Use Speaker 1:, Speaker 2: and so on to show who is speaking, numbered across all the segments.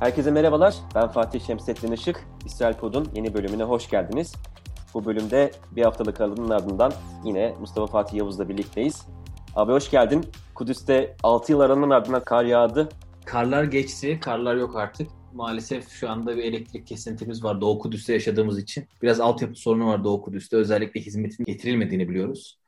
Speaker 1: Herkese merhabalar. Ben Fatih Şemsettin Işık. İsrail Pod'un yeni bölümüne hoş geldiniz. Bu bölümde bir haftalık aralığının ardından yine Mustafa Fatih Yavuz'la birlikteyiz. Abi hoş geldin. Kudüs'te 6 yıl aranın ardından kar yağdı.
Speaker 2: Karlar geçti, karlar yok artık. Maalesef şu anda bir elektrik kesintimiz var Doğu Kudüs'te yaşadığımız için. Biraz altyapı sorunu var Doğu Kudüs'te. Özellikle hizmetin getirilmediğini biliyoruz.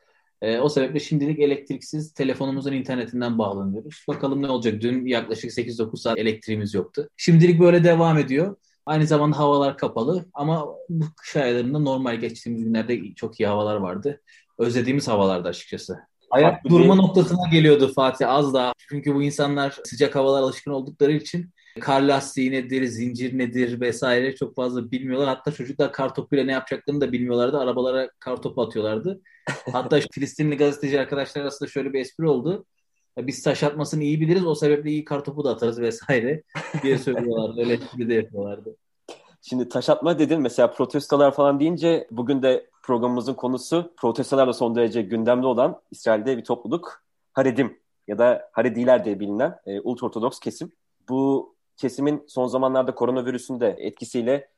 Speaker 2: E, o sebeple şimdilik elektriksiz telefonumuzun internetinden bağlanıyoruz. Bakalım ne olacak. Dün yaklaşık 8-9 saat elektriğimiz yoktu. Şimdilik böyle devam ediyor. Aynı zamanda havalar kapalı ama bu kış aylarında normal geçtiğimiz günlerde çok iyi havalar vardı. Özlediğimiz havalardı açıkçası. Ayak durma noktasına geliyordu Fatih az daha. Çünkü bu insanlar sıcak havalar alışkın oldukları için kar lastiği nedir, zincir nedir vesaire çok fazla bilmiyorlar. Hatta çocuklar kar topuyla ne yapacaklarını da bilmiyorlardı. Arabalara kar topu atıyorlardı. Hatta Filistinli gazeteci arkadaşlar arasında şöyle bir espri oldu. Biz taş atmasını iyi biliriz o sebeple iyi kar topu da atarız vesaire diye söylüyorlardı. Öyle espri de yapıyorlardı.
Speaker 1: Şimdi taş atma dedin mesela protestolar falan deyince bugün de programımızın konusu protestolarla son derece gündemde olan İsrail'de bir topluluk Haredim ya da Harediler diye bilinen e, ultraortodoks kesim. Bu kesimin son zamanlarda koronavirüsün de etkisiyle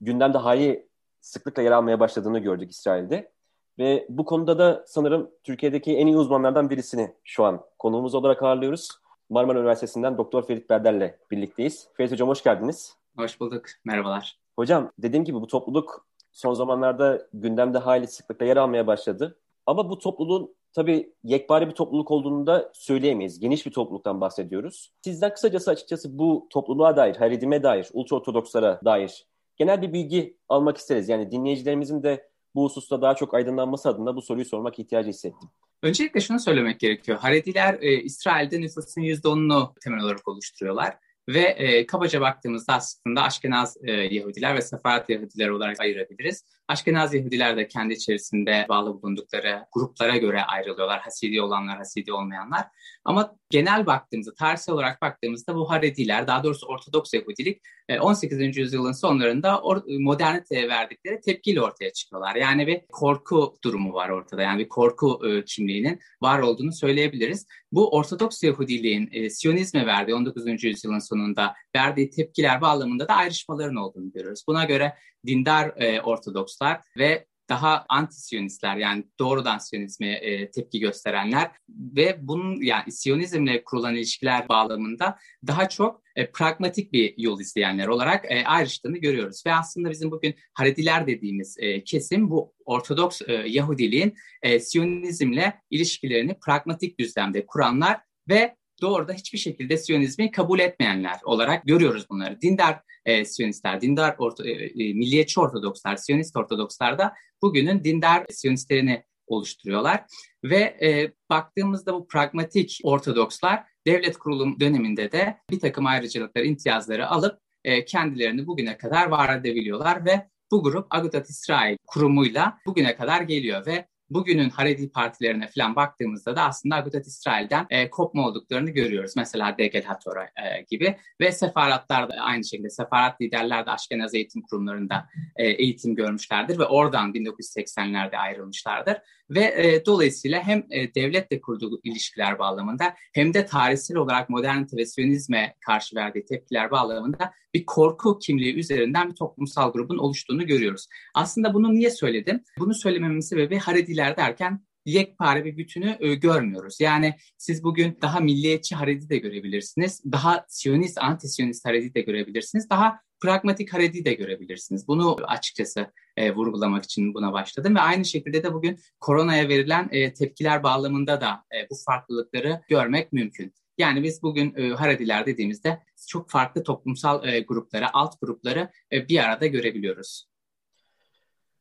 Speaker 1: gündemde hali sıklıkla yer almaya başladığını gördük İsrail'de. Ve bu konuda da sanırım Türkiye'deki en iyi uzmanlardan birisini şu an konuğumuz olarak ağırlıyoruz. Marmara Üniversitesi'nden Doktor Ferit Berder'le birlikteyiz. Ferit Hocam hoş geldiniz.
Speaker 3: Hoş bulduk. Merhabalar.
Speaker 1: Hocam dediğim gibi bu topluluk son zamanlarda gündemde hali sıklıkla yer almaya başladı. Ama bu topluluğun tabii yekpare bir topluluk olduğunu da söyleyemeyiz. Geniş bir topluluktan bahsediyoruz. Sizden kısacası açıkçası bu topluluğa dair, haredime dair, ultraortodokslara dair genel bir bilgi almak isteriz. Yani dinleyicilerimizin de bu hususta daha çok aydınlanması adına bu soruyu sormak ihtiyacı hissettim.
Speaker 3: Öncelikle şunu söylemek gerekiyor. Harediler e, İsrail'de nüfusun %10'unu temel olarak oluşturuyorlar. Ve e, kabaca baktığımızda aslında Aşkenaz e, Yahudiler ve Sefarat Yahudiler olarak ayırabiliriz. Aşkenaz Yahudiler de kendi içerisinde bağlı bulundukları gruplara göre ayrılıyorlar. Hasidi olanlar, hasidi olmayanlar. Ama genel baktığımızda, tarihsel olarak baktığımızda bu Harediler, daha doğrusu Ortodoks Yahudilik 18. E, yüzyılın sonlarında moderniteye verdikleri tepkiyle ortaya çıkıyorlar. Yani bir korku durumu var ortada. Yani bir korku e, kimliğinin var olduğunu söyleyebiliriz. Bu Ortodoks Yahudiliğin e, Siyonizme verdiği 19. yüzyılın sonunda verdiği tepkiler bağlamında da ayrışmaların olduğunu görüyoruz. Buna göre dindar Ortodokslar ve daha anti-Siyonistler yani doğrudan Siyonizme e, tepki gösterenler ve bunun yani Siyonizmle kurulan ilişkiler bağlamında daha çok e, pragmatik bir yol izleyenler olarak e, ayrıştığını görüyoruz. Ve aslında bizim bugün Harediler dediğimiz e, kesim bu Ortodoks e, Yahudiliğin e, Siyonizmle ilişkilerini pragmatik düzlemde kuranlar ve doğruda hiçbir şekilde Siyonizmi kabul etmeyenler olarak görüyoruz bunları. Dindar e, Siyonistler, dindar orta, e, e, milliyetçi Ortodokslar, Siyonist Ortodokslar da bugünün dindar Siyonistlerini oluşturuyorlar. Ve e, baktığımızda bu pragmatik Ortodokslar devlet kurulum döneminde de bir takım ayrıcalıkları, imtiyazları alıp e, kendilerini bugüne kadar var edebiliyorlar ve bu grup Agudat İsrail kurumuyla bugüne kadar geliyor ve bugünün Haredi partilerine falan baktığımızda da aslında Agudat İsrail'den e, kopma olduklarını görüyoruz. Mesela Degel Hatora e, gibi ve sefaratlar da aynı şekilde sefarat liderler de Aşkenaz eğitim kurumlarında e, eğitim görmüşlerdir ve oradan 1980'lerde ayrılmışlardır. Ve e, dolayısıyla hem e, devletle kurduğu ilişkiler bağlamında hem de tarihsel olarak modernite ve siyonizme karşı verdiği tepkiler bağlamında bir korku kimliği üzerinden bir toplumsal grubun oluştuğunu görüyoruz. Aslında bunu niye söyledim? Bunu söylememin sebebi Harediler derken yekpare bir bütünü e, görmüyoruz. Yani siz bugün daha milliyetçi Haredi de görebilirsiniz. Daha Siyonist, anti-Siyonist Haredi de görebilirsiniz. Daha pragmatik Haredi de görebilirsiniz. Bunu açıkçası e, vurgulamak için buna başladım ve aynı şekilde de bugün koronaya verilen e, tepkiler bağlamında da e, bu farklılıkları görmek mümkün. Yani biz bugün e, Harediler dediğimizde çok farklı toplumsal e, grupları, alt grupları e, bir arada görebiliyoruz.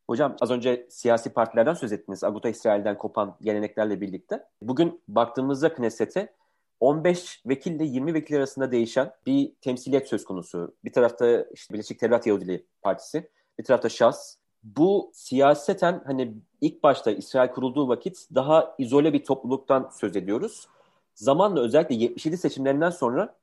Speaker 1: Hocam az önce siyasi partilerden söz ettiniz. Aguta İsrail'den kopan geleneklerle birlikte. Bugün baktığımızda Knesset'e 15 vekille 20 vekil arasında değişen bir temsiliyet söz konusu. Bir tarafta işte Birleşik Devlet Yahudiliği Partisi, bir tarafta Şas. Bu siyaseten hani ilk başta İsrail kurulduğu vakit daha izole bir topluluktan söz ediyoruz. Zamanla özellikle 77 seçimlerinden sonra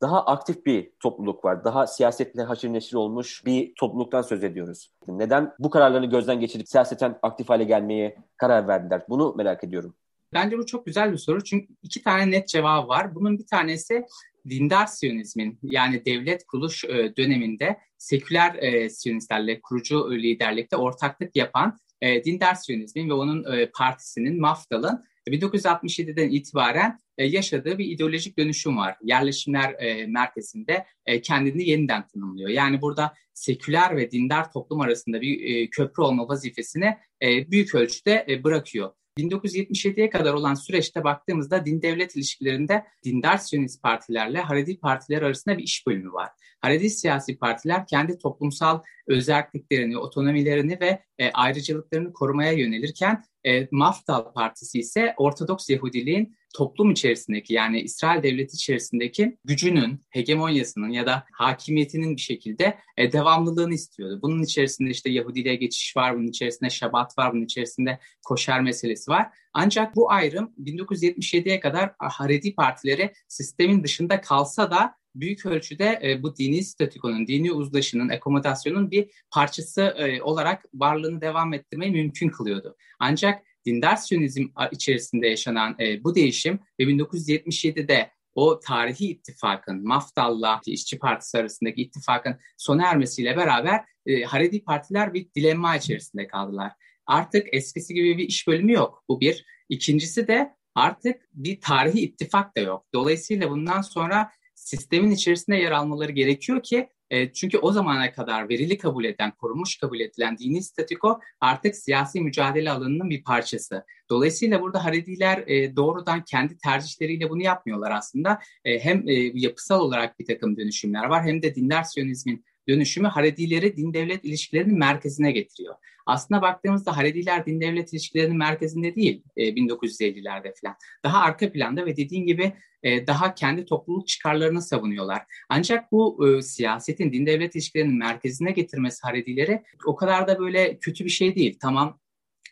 Speaker 1: daha aktif bir topluluk var. Daha siyasetle haşır neşir olmuş bir topluluktan söz ediyoruz. Neden bu kararlarını gözden geçirip siyaseten aktif hale gelmeye karar verdiler? Bunu merak ediyorum.
Speaker 3: Bence bu çok güzel bir soru çünkü iki tane net cevabı var. Bunun bir tanesi dindar Siyonizmin yani devlet kuruluş e, döneminde seküler e, Siyonistlerle kurucu liderlikte ortaklık yapan e, dindar Siyonizmin ve onun e, partisinin Mafdal'ın 1967'den itibaren yaşadığı bir ideolojik dönüşüm var. Yerleşimler merkezinde kendini yeniden tanımlıyor. Yani burada seküler ve dindar toplum arasında bir köprü olma vazifesini büyük ölçüde bırakıyor. 1977'ye kadar olan süreçte baktığımızda din devlet ilişkilerinde dindar Siyonist partilerle Haredi partiler arasında bir iş bölümü var. Haredi siyasi partiler kendi toplumsal özelliklerini, otonomilerini ve e, ayrıcalıklarını korumaya yönelirken e, Mafdal Partisi ise Ortodoks Yahudiliğin toplum içerisindeki yani İsrail devleti içerisindeki gücünün, hegemonyasının ya da hakimiyetinin bir şekilde e, devamlılığını istiyordu. Bunun içerisinde işte Yahudiliğe geçiş var, bunun içerisinde Şabat var, bunun içerisinde koşer meselesi var. Ancak bu ayrım 1977'ye kadar Haredi partileri sistemin dışında kalsa da büyük ölçüde e, bu dini statükonun, dini uzlaşının, akomodasyonun bir parçası e, olarak varlığını devam ettirmeyi mümkün kılıyordu. Ancak dindar siyonizm içerisinde yaşanan e, bu değişim ve 1977'de o tarihi ittifakın, Mafdal'la İşçi Partisi arasındaki ittifakın sona ermesiyle beraber e, Haredi partiler bir dilemma içerisinde kaldılar. Artık eskisi gibi bir iş bölümü yok. Bu bir. İkincisi de artık bir tarihi ittifak da yok. Dolayısıyla bundan sonra sistemin içerisinde yer almaları gerekiyor ki e, çünkü o zamana kadar verili kabul eden, korunmuş kabul edilen dini statiko artık siyasi mücadele alanının bir parçası. Dolayısıyla burada Harediler e, doğrudan kendi tercihleriyle bunu yapmıyorlar aslında. E, hem e, yapısal olarak bir takım dönüşümler var hem de dindar siyonizmin dönüşümü Haredileri din devlet ilişkilerinin merkezine getiriyor. Aslında baktığımızda Harediler din devlet ilişkilerinin merkezinde değil e, 1950'lerde falan. Daha arka planda ve dediğin gibi e, daha kendi topluluk çıkarlarını savunuyorlar. Ancak bu e, siyasetin din devlet ilişkilerinin merkezine getirmesi Haredileri o kadar da böyle kötü bir şey değil. Tamam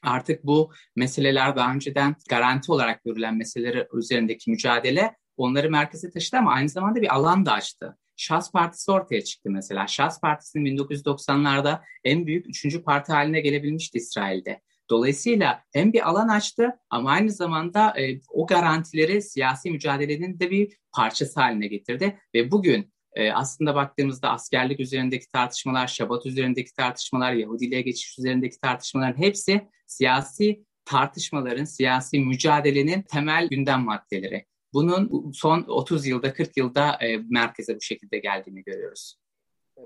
Speaker 3: artık bu meseleler daha önceden garanti olarak görülen meseleler üzerindeki mücadele onları merkeze taşıdı ama aynı zamanda bir alan da açtı. Şahs Partisi ortaya çıktı mesela. Şahs Partisi'nin 1990'larda en büyük üçüncü parti haline gelebilmişti İsrail'de. Dolayısıyla hem bir alan açtı ama aynı zamanda e, o garantileri siyasi mücadelenin de bir parçası haline getirdi. Ve bugün e, aslında baktığımızda askerlik üzerindeki tartışmalar, Şabat üzerindeki tartışmalar, Yahudiliğe geçiş üzerindeki tartışmaların hepsi siyasi tartışmaların, siyasi mücadelenin temel gündem maddeleri. Bunun son 30 yılda, 40 yılda e, merkeze bu şekilde geldiğini görüyoruz.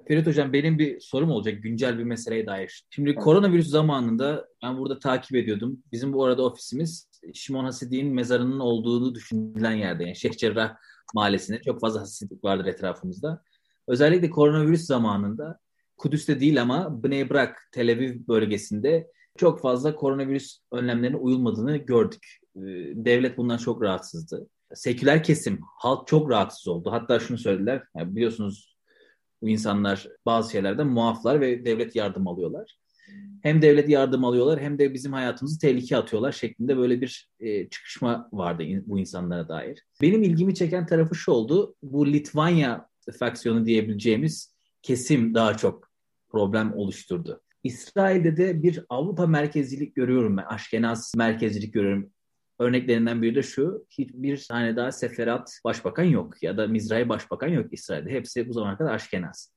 Speaker 2: Ferit Hocam benim bir sorum olacak güncel bir meseleye dair. Şimdi evet. koronavirüs zamanında ben burada takip ediyordum. Bizim bu arada ofisimiz Şimon Hasidi'nin mezarının olduğunu düşünülen yerde. Yani Şeyh Cerrah mahallesinde çok fazla Hasidik vardır etrafımızda. Özellikle koronavirüs zamanında Kudüs'te değil ama Bnei Brak, Tel Aviv bölgesinde çok fazla koronavirüs önlemlerine uyulmadığını gördük. Ee, devlet bundan çok rahatsızdı. Seküler kesim, halk çok rahatsız oldu. Hatta şunu söylediler, yani biliyorsunuz bu insanlar bazı şeylerden muaflar ve devlet yardım alıyorlar. Hem devlet yardım alıyorlar hem de bizim hayatımızı tehlikeye atıyorlar şeklinde böyle bir e, çıkışma vardı in, bu insanlara dair. Benim ilgimi çeken tarafı şu oldu. Bu Litvanya faksiyonu diyebileceğimiz kesim daha çok problem oluşturdu. İsrail'de de bir Avrupa merkezcilik görüyorum ben. Aşkenaz merkezcilik görüyorum. Örneklerinden biri de şu, hiçbir tane daha seferat başbakan yok ya da Mizrahi başbakan yok İsrail'de. Hepsi bu zamana kadar aşkenaz.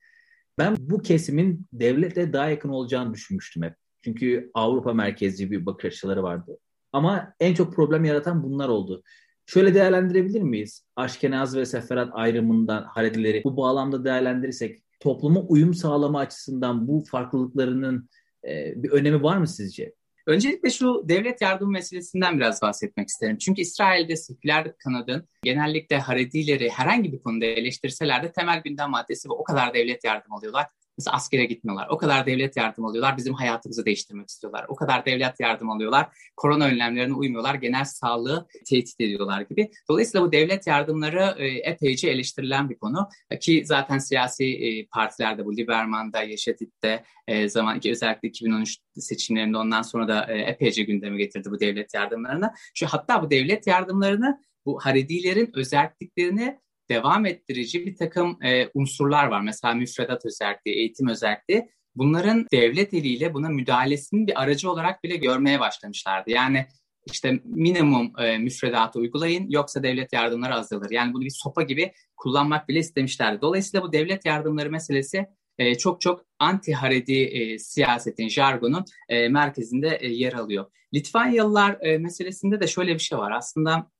Speaker 2: Ben bu kesimin devlete daha yakın olacağını düşünmüştüm hep. Çünkü Avrupa merkezci bir bakış açıları vardı. Ama en çok problem yaratan bunlar oldu. Şöyle değerlendirebilir miyiz? Aşkenaz ve Seferat ayrımından Haredileri bu bağlamda değerlendirirsek topluma uyum sağlama açısından bu farklılıklarının e, bir önemi var mı sizce?
Speaker 3: Öncelikle şu devlet yardımı meselesinden biraz bahsetmek isterim. Çünkü İsrail'de seküler kanadın genellikle Haredileri herhangi bir konuda eleştirseler de temel gündem maddesi ve o kadar devlet yardım alıyorlar. Mesela askere gitmiyorlar. O kadar devlet yardım alıyorlar. Bizim hayatımızı değiştirmek istiyorlar. O kadar devlet yardım alıyorlar. Korona önlemlerine uymuyorlar. Genel sağlığı tehdit ediyorlar gibi. Dolayısıyla bu devlet yardımları e, epeyce eleştirilen bir konu. Ki zaten siyasi e, partilerde bu Liberman'da, Yeşetit'te e, zaman ki özellikle 2013 seçimlerinde ondan sonra da epeyce gündeme getirdi bu devlet yardımlarını. Şu hatta bu devlet yardımlarını bu Haredilerin özelliklerini devam ettirici bir takım e, unsurlar var. Mesela müfredat özelliği, eğitim özelliği. Bunların devlet eliyle buna müdahalesinin bir aracı olarak bile görmeye başlamışlardı. Yani işte minimum e, müfredatı uygulayın yoksa devlet yardımları azalır. Yani bunu bir sopa gibi kullanmak bile istemişlerdi. Dolayısıyla bu devlet yardımları meselesi e, çok çok anti-Haredi e, siyasetin, jargonun e, merkezinde e, yer alıyor. Litvanyalılar e, meselesinde de şöyle bir şey var. Aslında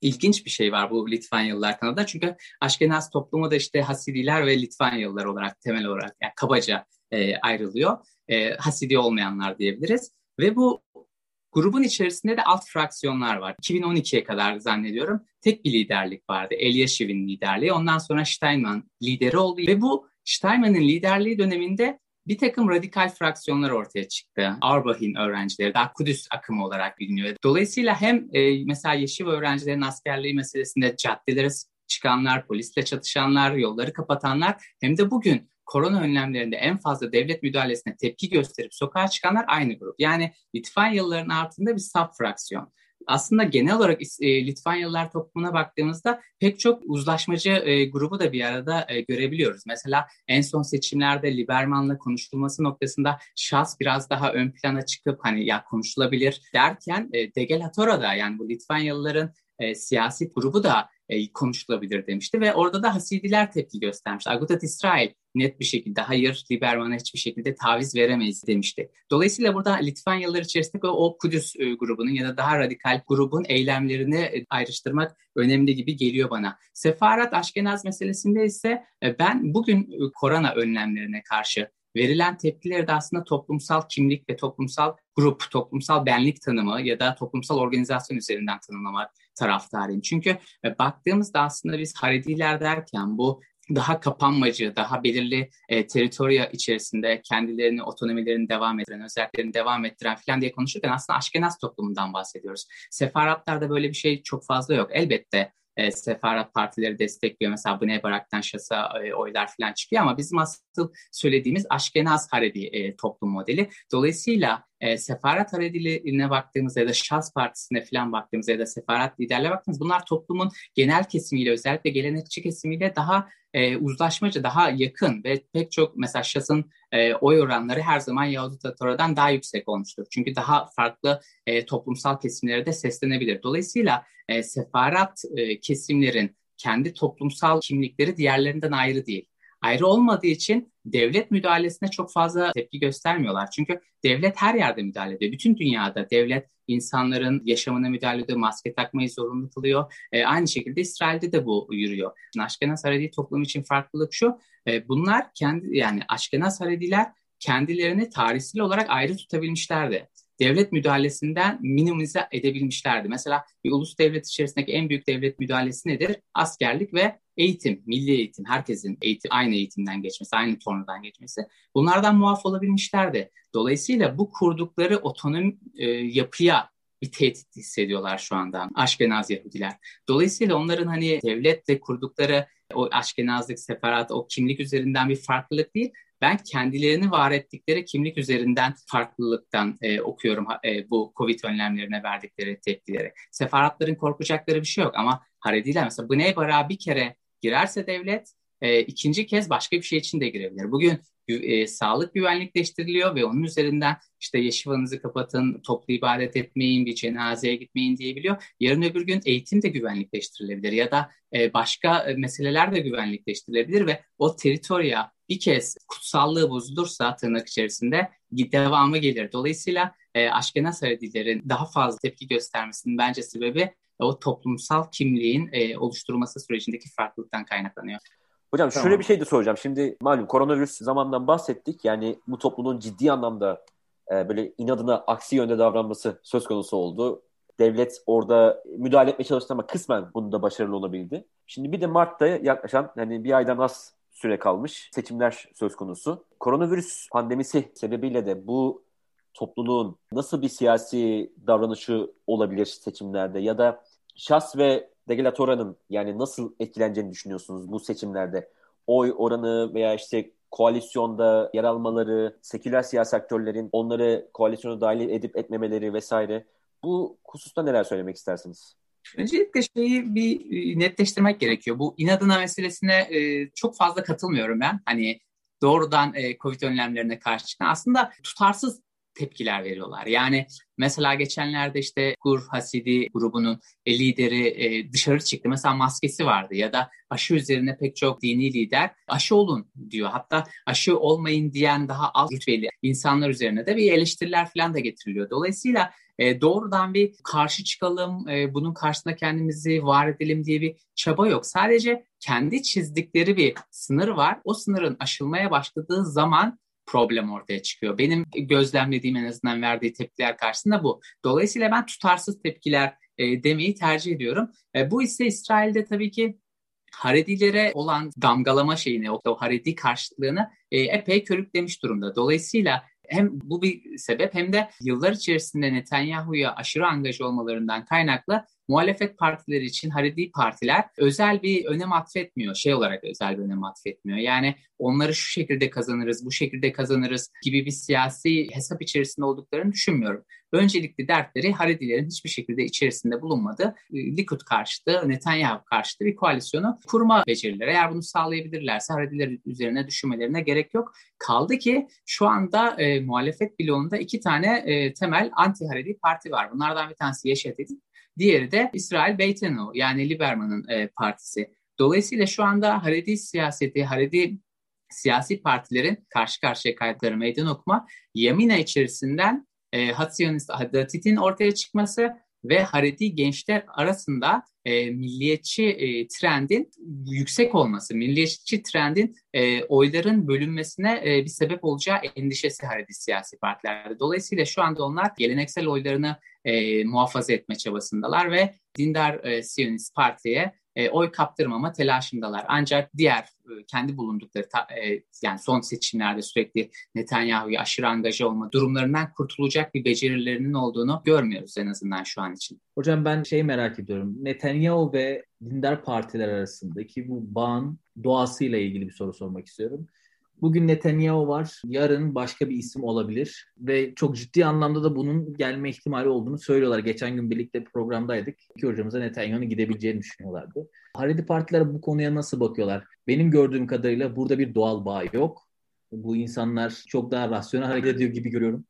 Speaker 3: ilginç bir şey var bu Litvanyalılar kanadında. Çünkü Aşkenaz toplumu da işte Hasidiler ve Litvanyalılar olarak temel olarak yani kabaca e, ayrılıyor. E, Hasidi olmayanlar diyebiliriz. Ve bu grubun içerisinde de alt fraksiyonlar var. 2012'ye kadar zannediyorum tek bir liderlik vardı. Elyashiv'in liderliği. Ondan sonra Steinman lideri oldu. Ve bu Steinman'ın liderliği döneminde bir takım radikal fraksiyonlar ortaya çıktı. Arbahin öğrencileri, daha Kudüs akımı olarak biliniyor. Dolayısıyla hem e, mesela Yeşil öğrencilerin askerliği meselesinde caddelere çıkanlar, polisle çatışanlar, yolları kapatanlar hem de bugün korona önlemlerinde en fazla devlet müdahalesine tepki gösterip sokağa çıkanlar aynı grup. Yani Litvanyalıların altında bir sub fraksiyon aslında genel olarak e, Litvanyalılar toplumuna baktığımızda pek çok uzlaşmacı e, grubu da bir arada e, görebiliyoruz. Mesela en son seçimlerde Liberman'la konuşulması noktasında şahs biraz daha ön plana çıkıp hani ya konuşulabilir derken e, Degelatora da yani bu Litvanyalıların e, siyasi grubu da e, konuşulabilir demişti ve orada da Hasidiler tepki göstermişti. Agudat İsrail net bir şekilde hayır Liberman'a hiçbir şekilde taviz veremeyiz demişti. Dolayısıyla burada Litvanyalılar içerisinde o, Kudüs e, grubunun ya da daha radikal grubun eylemlerini e, ayrıştırmak önemli gibi geliyor bana. Sefarat Aşkenaz meselesinde ise e, ben bugün korona önlemlerine karşı verilen tepkileri de aslında toplumsal kimlik ve toplumsal grup, toplumsal benlik tanımı ya da toplumsal organizasyon üzerinden tanımlamak taraftarıyım. Çünkü e, baktığımızda aslında biz Harediler derken bu daha kapanmacı, daha belirli e, teritorya içerisinde kendilerini, otonomilerini devam ettiren, özelliklerini devam ettiren falan diye konuşurken aslında Aşkenaz toplumundan bahsediyoruz. Sefaratlarda böyle bir şey çok fazla yok. Elbette e, sefarat partileri destekliyor. Mesela Bnei Barak'tan şasa e, oylar falan çıkıyor ama bizim asıl söylediğimiz Aşkenaz Haredi e, toplum modeli. Dolayısıyla e, sefarat Haredilerine baktığımızda ya da Şaz Partisi'ne falan baktığımızda ya da sefarat liderlerine baktığımızda bunlar toplumun genel kesimiyle özellikle gelenekçi kesimiyle daha e, uzlaşmacı, daha yakın ve pek çok mesela Şaz'ın e, oy oranları her zaman Yahudi Tatora'dan daha yüksek olmuştur. Çünkü daha farklı e, toplumsal kesimlere de seslenebilir. Dolayısıyla e, sefarat e, kesimlerin kendi toplumsal kimlikleri diğerlerinden ayrı değil ayrı olmadığı için devlet müdahalesine çok fazla tepki göstermiyorlar. Çünkü devlet her yerde müdahale ediyor. Bütün dünyada devlet insanların yaşamına müdahale ediyor, maske takmayı zorunlu kılıyor. E, aynı şekilde İsrail'de de bu yürüyor. Aşkenaz Haredi toplum için farklılık şu, e, bunlar kendi yani Aşkenaz Harediler kendilerini tarihsel olarak ayrı tutabilmişlerdi devlet müdahalesinden minimize edebilmişlerdi. Mesela bir ulus devlet içerisindeki en büyük devlet müdahalesi nedir? Askerlik ve eğitim, milli eğitim, herkesin eğitim, aynı eğitimden geçmesi, aynı tornadan geçmesi. Bunlardan muaf olabilmişlerdi. Dolayısıyla bu kurdukları otonom e, yapıya bir tehdit hissediyorlar şu anda Aşkenaz Yahudiler. Dolayısıyla onların hani devletle kurdukları o Aşkenazlık, separat, o kimlik üzerinden bir farklılık değil, ben kendilerini var ettikleri kimlik üzerinden farklılıktan e, okuyorum e, bu Covid önlemlerine verdikleri tepkileri. Sefaratların korkacakları bir şey yok ama Harediler mesela Bnei Barak'a bir kere girerse devlet e, ikinci kez başka bir şey için de girebilir. Bugün e, sağlık güvenlikleştiriliyor ve onun üzerinden işte yeşivanızı kapatın, toplu ibadet etmeyin, bir cenazeye gitmeyin diyebiliyor. Yarın öbür gün eğitim de güvenlikleştirilebilir ya da e, başka e, meseleler de güvenlikleştirilebilir ve o teritorya bir kez kutsallığı bozulursa tırnak içerisinde devamı gelir. Dolayısıyla e, Aşkenaz Haredilerin daha fazla tepki göstermesinin bence sebebi o toplumsal kimliğin e, oluşturulması sürecindeki farklılıktan kaynaklanıyor.
Speaker 1: Hocam tamam. şöyle bir şey de soracağım. Şimdi malum koronavirüs zamandan bahsettik. Yani bu toplumun ciddi anlamda e, böyle inadına aksi yönde davranması söz konusu oldu. Devlet orada müdahale etmeye çalıştı ama kısmen bunda başarılı olabildi. Şimdi bir de Mart'ta yaklaşan hani bir aydan az süre kalmış seçimler söz konusu. Koronavirüs pandemisi sebebiyle de bu topluluğun nasıl bir siyasi davranışı olabilir seçimlerde ya da şahs ve Degelatora'nın yani nasıl etkileneceğini düşünüyorsunuz bu seçimlerde? Oy oranı veya işte koalisyonda yer almaları, seküler siyasi aktörlerin onları koalisyona dahil edip etmemeleri vesaire. Bu hususta neler söylemek istersiniz?
Speaker 3: Öncelikle şeyi bir e, netleştirmek gerekiyor. Bu inadına meselesine e, çok fazla katılmıyorum ben. Hani doğrudan e, Covid önlemlerine karşı çıkan aslında tutarsız tepkiler veriyorlar. Yani mesela geçenlerde işte Gur Hasidi grubunun lideri dışarı çıktı. Mesela maskesi vardı ya da aşı üzerine pek çok dini lider aşı olun diyor. Hatta aşı olmayın diyen daha az rütbeli insanlar üzerine de bir eleştiriler falan da getiriliyor. Dolayısıyla e, doğrudan bir karşı çıkalım, e, bunun karşısında kendimizi var edelim diye bir çaba yok. Sadece kendi çizdikleri bir sınır var. O sınırın aşılmaya başladığı zaman problem ortaya çıkıyor. Benim gözlemlediğim en azından verdiği tepkiler karşısında bu. Dolayısıyla ben tutarsız tepkiler e, demeyi tercih ediyorum. E, bu ise İsrail'de tabii ki Haredilere olan damgalama şeyini, o, Haredi karşıtlığını e, epey körüklemiş durumda. Dolayısıyla hem bu bir sebep hem de yıllar içerisinde Netanyahu'ya aşırı angaj olmalarından kaynaklı muhalefet partileri için Haredi partiler özel bir önem atfetmiyor. Şey olarak özel bir önem atfetmiyor. Yani onları şu şekilde kazanırız, bu şekilde kazanırız gibi bir siyasi hesap içerisinde olduklarını düşünmüyorum. Öncelikli dertleri Haredilerin hiçbir şekilde içerisinde bulunmadığı e, Likud karşıtı, Netanyahu karşıtı bir koalisyonu kurma becerileri. Eğer bunu sağlayabilirlerse Harediler üzerine düşünmelerine gerek yok. Kaldı ki şu anda e, muhalefet bloğunda iki tane e, temel anti-Haredi parti var. Bunlardan bir tanesi Yeşet Diğeri de İsrail Beytenu yani Liberman'ın e, partisi. Dolayısıyla şu anda Haredi siyaseti, Haredi siyasi partilerin karşı karşıya kayıtları meydan okuma Yamina içerisinden e, Hatsiyonist Hadatit'in ortaya çıkması ve Haredi gençler arasında e, milliyetçi e, trendin yüksek olması, milliyetçi trendin e, oyların bölünmesine e, bir sebep olacağı endişesi Haredi siyasi partilerde. Dolayısıyla şu anda onlar geleneksel oylarını e, muhafaza etme çabasındalar ve dindar e, Siyonist Parti'ye e, oy kaptırmama telaşındalar. Ancak diğer e, kendi bulundukları ta, e, yani son seçimlerde sürekli Netanyahu'ya aşırı angaja olma durumlarından kurtulacak bir becerilerinin olduğunu görmüyoruz en azından şu an için.
Speaker 2: Hocam ben şey merak ediyorum. Netanyahu ve dindar partiler arasındaki bu bağın doğasıyla ilgili bir soru sormak istiyorum. Bugün Netanyahu var, yarın başka bir isim olabilir ve çok ciddi anlamda da bunun gelme ihtimali olduğunu söylüyorlar. Geçen gün birlikte programdaydık. İki hocamıza Netanyahu'nun gidebileceğini düşünüyorlardı. Haredi partiler bu konuya nasıl bakıyorlar? Benim gördüğüm kadarıyla burada bir doğal bağ yok. Bu insanlar çok daha rasyonel hareket ediyor gibi görüyorum.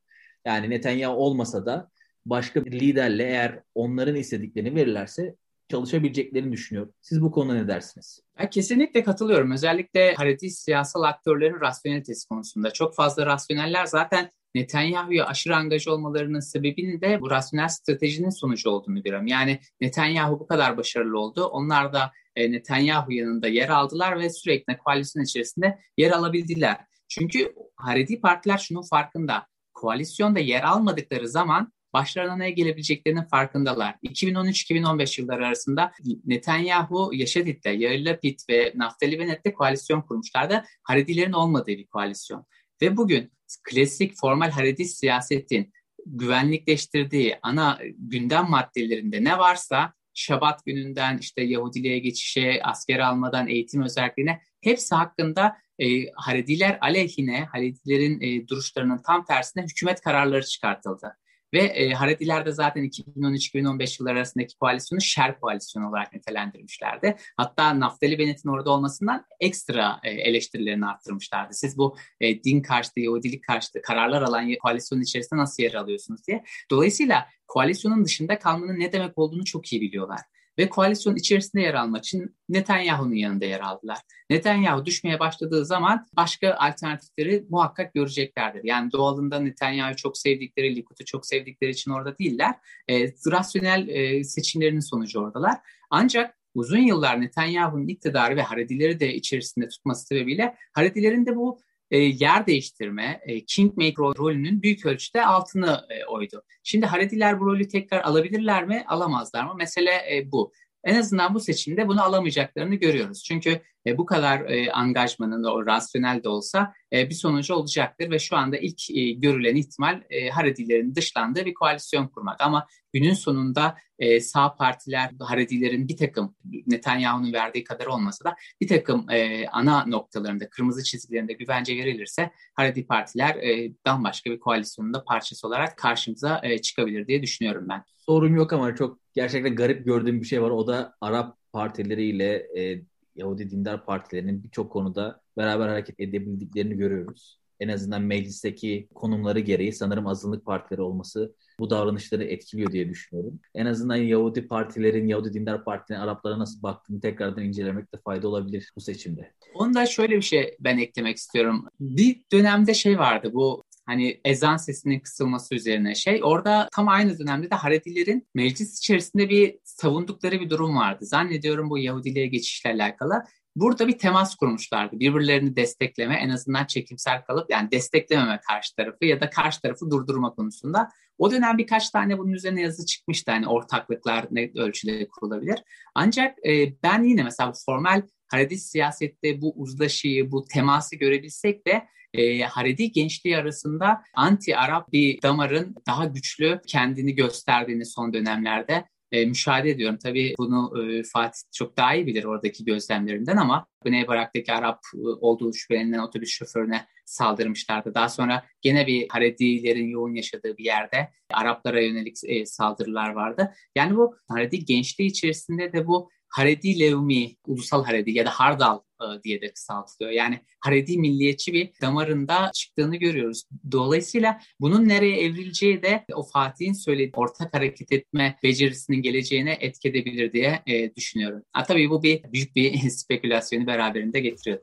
Speaker 2: Yani Netanyahu olmasa da başka bir liderle eğer onların istediklerini verirlerse çalışabileceklerini düşünüyorum. Siz bu konuda ne dersiniz?
Speaker 3: Ben kesinlikle katılıyorum. Özellikle Haredi siyasal aktörlerin rasyonelitesi konusunda. Çok fazla rasyoneller zaten Netanyahu'ya aşırı angaj olmalarının sebebinin de bu rasyonel stratejinin sonucu olduğunu görüyorum. Yani Netanyahu bu kadar başarılı oldu. Onlar da e, Netanyahu yanında yer aldılar ve sürekli koalisyon içerisinde yer alabildiler. Çünkü Haredi partiler şunun farkında. Koalisyonda yer almadıkları zaman başlarına ne gelebileceklerinin farkındalar. 2013-2015 yılları arasında Netanyahu, Yaşadit'le, Yair Lapid ve Naftali Bennett'le koalisyon kurmuşlardı. Haredilerin olmadığı bir koalisyon. Ve bugün klasik formal Haredi siyasetin güvenlikleştirdiği ana gündem maddelerinde ne varsa Şabat gününden işte Yahudiliğe geçişe, asker almadan eğitim özelliğine hepsi hakkında e, Harediler aleyhine, Haredilerin e, duruşlarının tam tersine hükümet kararları çıkartıldı. Ve e, Harediler de zaten 2013-2015 yılları arasındaki koalisyonu şer koalisyonu olarak nitelendirmişlerdi. Hatta Naftali Bennett'in orada olmasından ekstra e, eleştirilerini arttırmışlardı. Siz bu e, din karşıtı, Yahudilik karşıtı kararlar alan koalisyonun içerisinde nasıl yer alıyorsunuz diye. Dolayısıyla koalisyonun dışında kalmanın ne demek olduğunu çok iyi biliyorlar ve koalisyon içerisinde yer almak için Netanyahu'nun yanında yer aldılar. Netanyahu düşmeye başladığı zaman başka alternatifleri muhakkak göreceklerdir. Yani doğalında Netanyahu'yu çok sevdikleri, Likud'u çok sevdikleri için orada değiller. E, rasyonel e, seçimlerinin sonucu oradalar. Ancak uzun yıllar Netanyahu'nun iktidarı ve Haredileri de içerisinde tutması sebebiyle Haredilerin de bu e, yer değiştirme, e, kingmaker rolünün büyük ölçüde altını e, oydu. Şimdi Harediler bu rolü tekrar alabilirler mi, alamazlar mı? Mesele e, bu. En azından bu seçimde bunu alamayacaklarını görüyoruz. Çünkü e, bu kadar e, angajmanın o rasyonel de olsa e, bir sonucu olacaktır ve şu anda ilk e, görülen ihtimal e, Haredilerin dışlandığı bir koalisyon kurmak. Ama günün sonunda e, sağ partiler Haredilerin bir takım Netanyahu'nun verdiği kadar olmasa da bir takım e, ana noktalarında, kırmızı çizgilerinde güvence verilirse Haredi partiler e, bambaşka bir koalisyonun da parçası olarak karşımıza e, çıkabilir diye düşünüyorum ben.
Speaker 2: Sorum yok ama çok gerçekten garip gördüğüm bir şey var. O da Arap partileriyle e, Yahudi dindar partilerinin birçok konuda beraber hareket edebildiklerini görüyoruz. En azından meclisteki konumları gereği sanırım azınlık partileri olması bu davranışları etkiliyor diye düşünüyorum. En azından Yahudi partilerin, Yahudi dindar partilerin Araplara nasıl baktığını tekrardan incelemekte fayda olabilir bu seçimde.
Speaker 3: Onda şöyle bir şey ben eklemek istiyorum. Bir dönemde şey vardı bu hani ezan sesinin kısılması üzerine şey. Orada tam aynı dönemde de Haredilerin meclis içerisinde bir savundukları bir durum vardı. Zannediyorum bu Yahudiliğe geçişle alakalı. Burada bir temas kurmuşlardı. Birbirlerini destekleme, en azından çekimsel kalıp yani desteklememe karşı tarafı ya da karşı tarafı durdurma konusunda. O dönem birkaç tane bunun üzerine yazı çıkmıştı. Hani ortaklıklar ne ölçüde kurulabilir. Ancak e, ben yine mesela formal Haredi siyasette bu uzlaşıyı, bu teması görebilsek de e, Haredi gençliği arasında anti-Arap bir damarın daha güçlü kendini gösterdiğini son dönemlerde e, müşahede ediyorum. Tabii bunu e, Fatih çok daha iyi bilir oradaki gözlemlerinden ama Güney Barak'taki Arap e, olduğu şüphelenilen otobüs şoförüne saldırmışlardı. Daha sonra gene bir Haredilerin yoğun yaşadığı bir yerde Araplara yönelik e, saldırılar vardı. Yani bu Haredi gençliği içerisinde de bu Haredi Levmi, Ulusal Haredi ya da Hardal e, diye de kısaltılıyor. Yani Haredi milliyetçi bir damarında çıktığını görüyoruz. Dolayısıyla bunun nereye evrileceği de o Fatih'in söylediği ortak hareket etme becerisinin geleceğine etki edebilir diye düşünüyorum. Ha, tabii bu bir büyük bir spekülasyonu beraberinde getiriyor.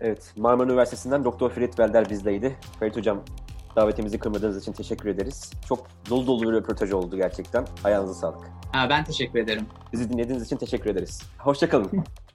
Speaker 1: Evet, Marmara Üniversitesi'nden Doktor Ferit Belder bizdeydi. Ferit Hocam davetimizi kırmadığınız için teşekkür ederiz. Çok dolu dolu bir röportaj oldu gerçekten. Ayağınıza sağlık.
Speaker 3: Ha, ben teşekkür ederim.
Speaker 1: Bizi dinlediğiniz için teşekkür ederiz. Hoşçakalın.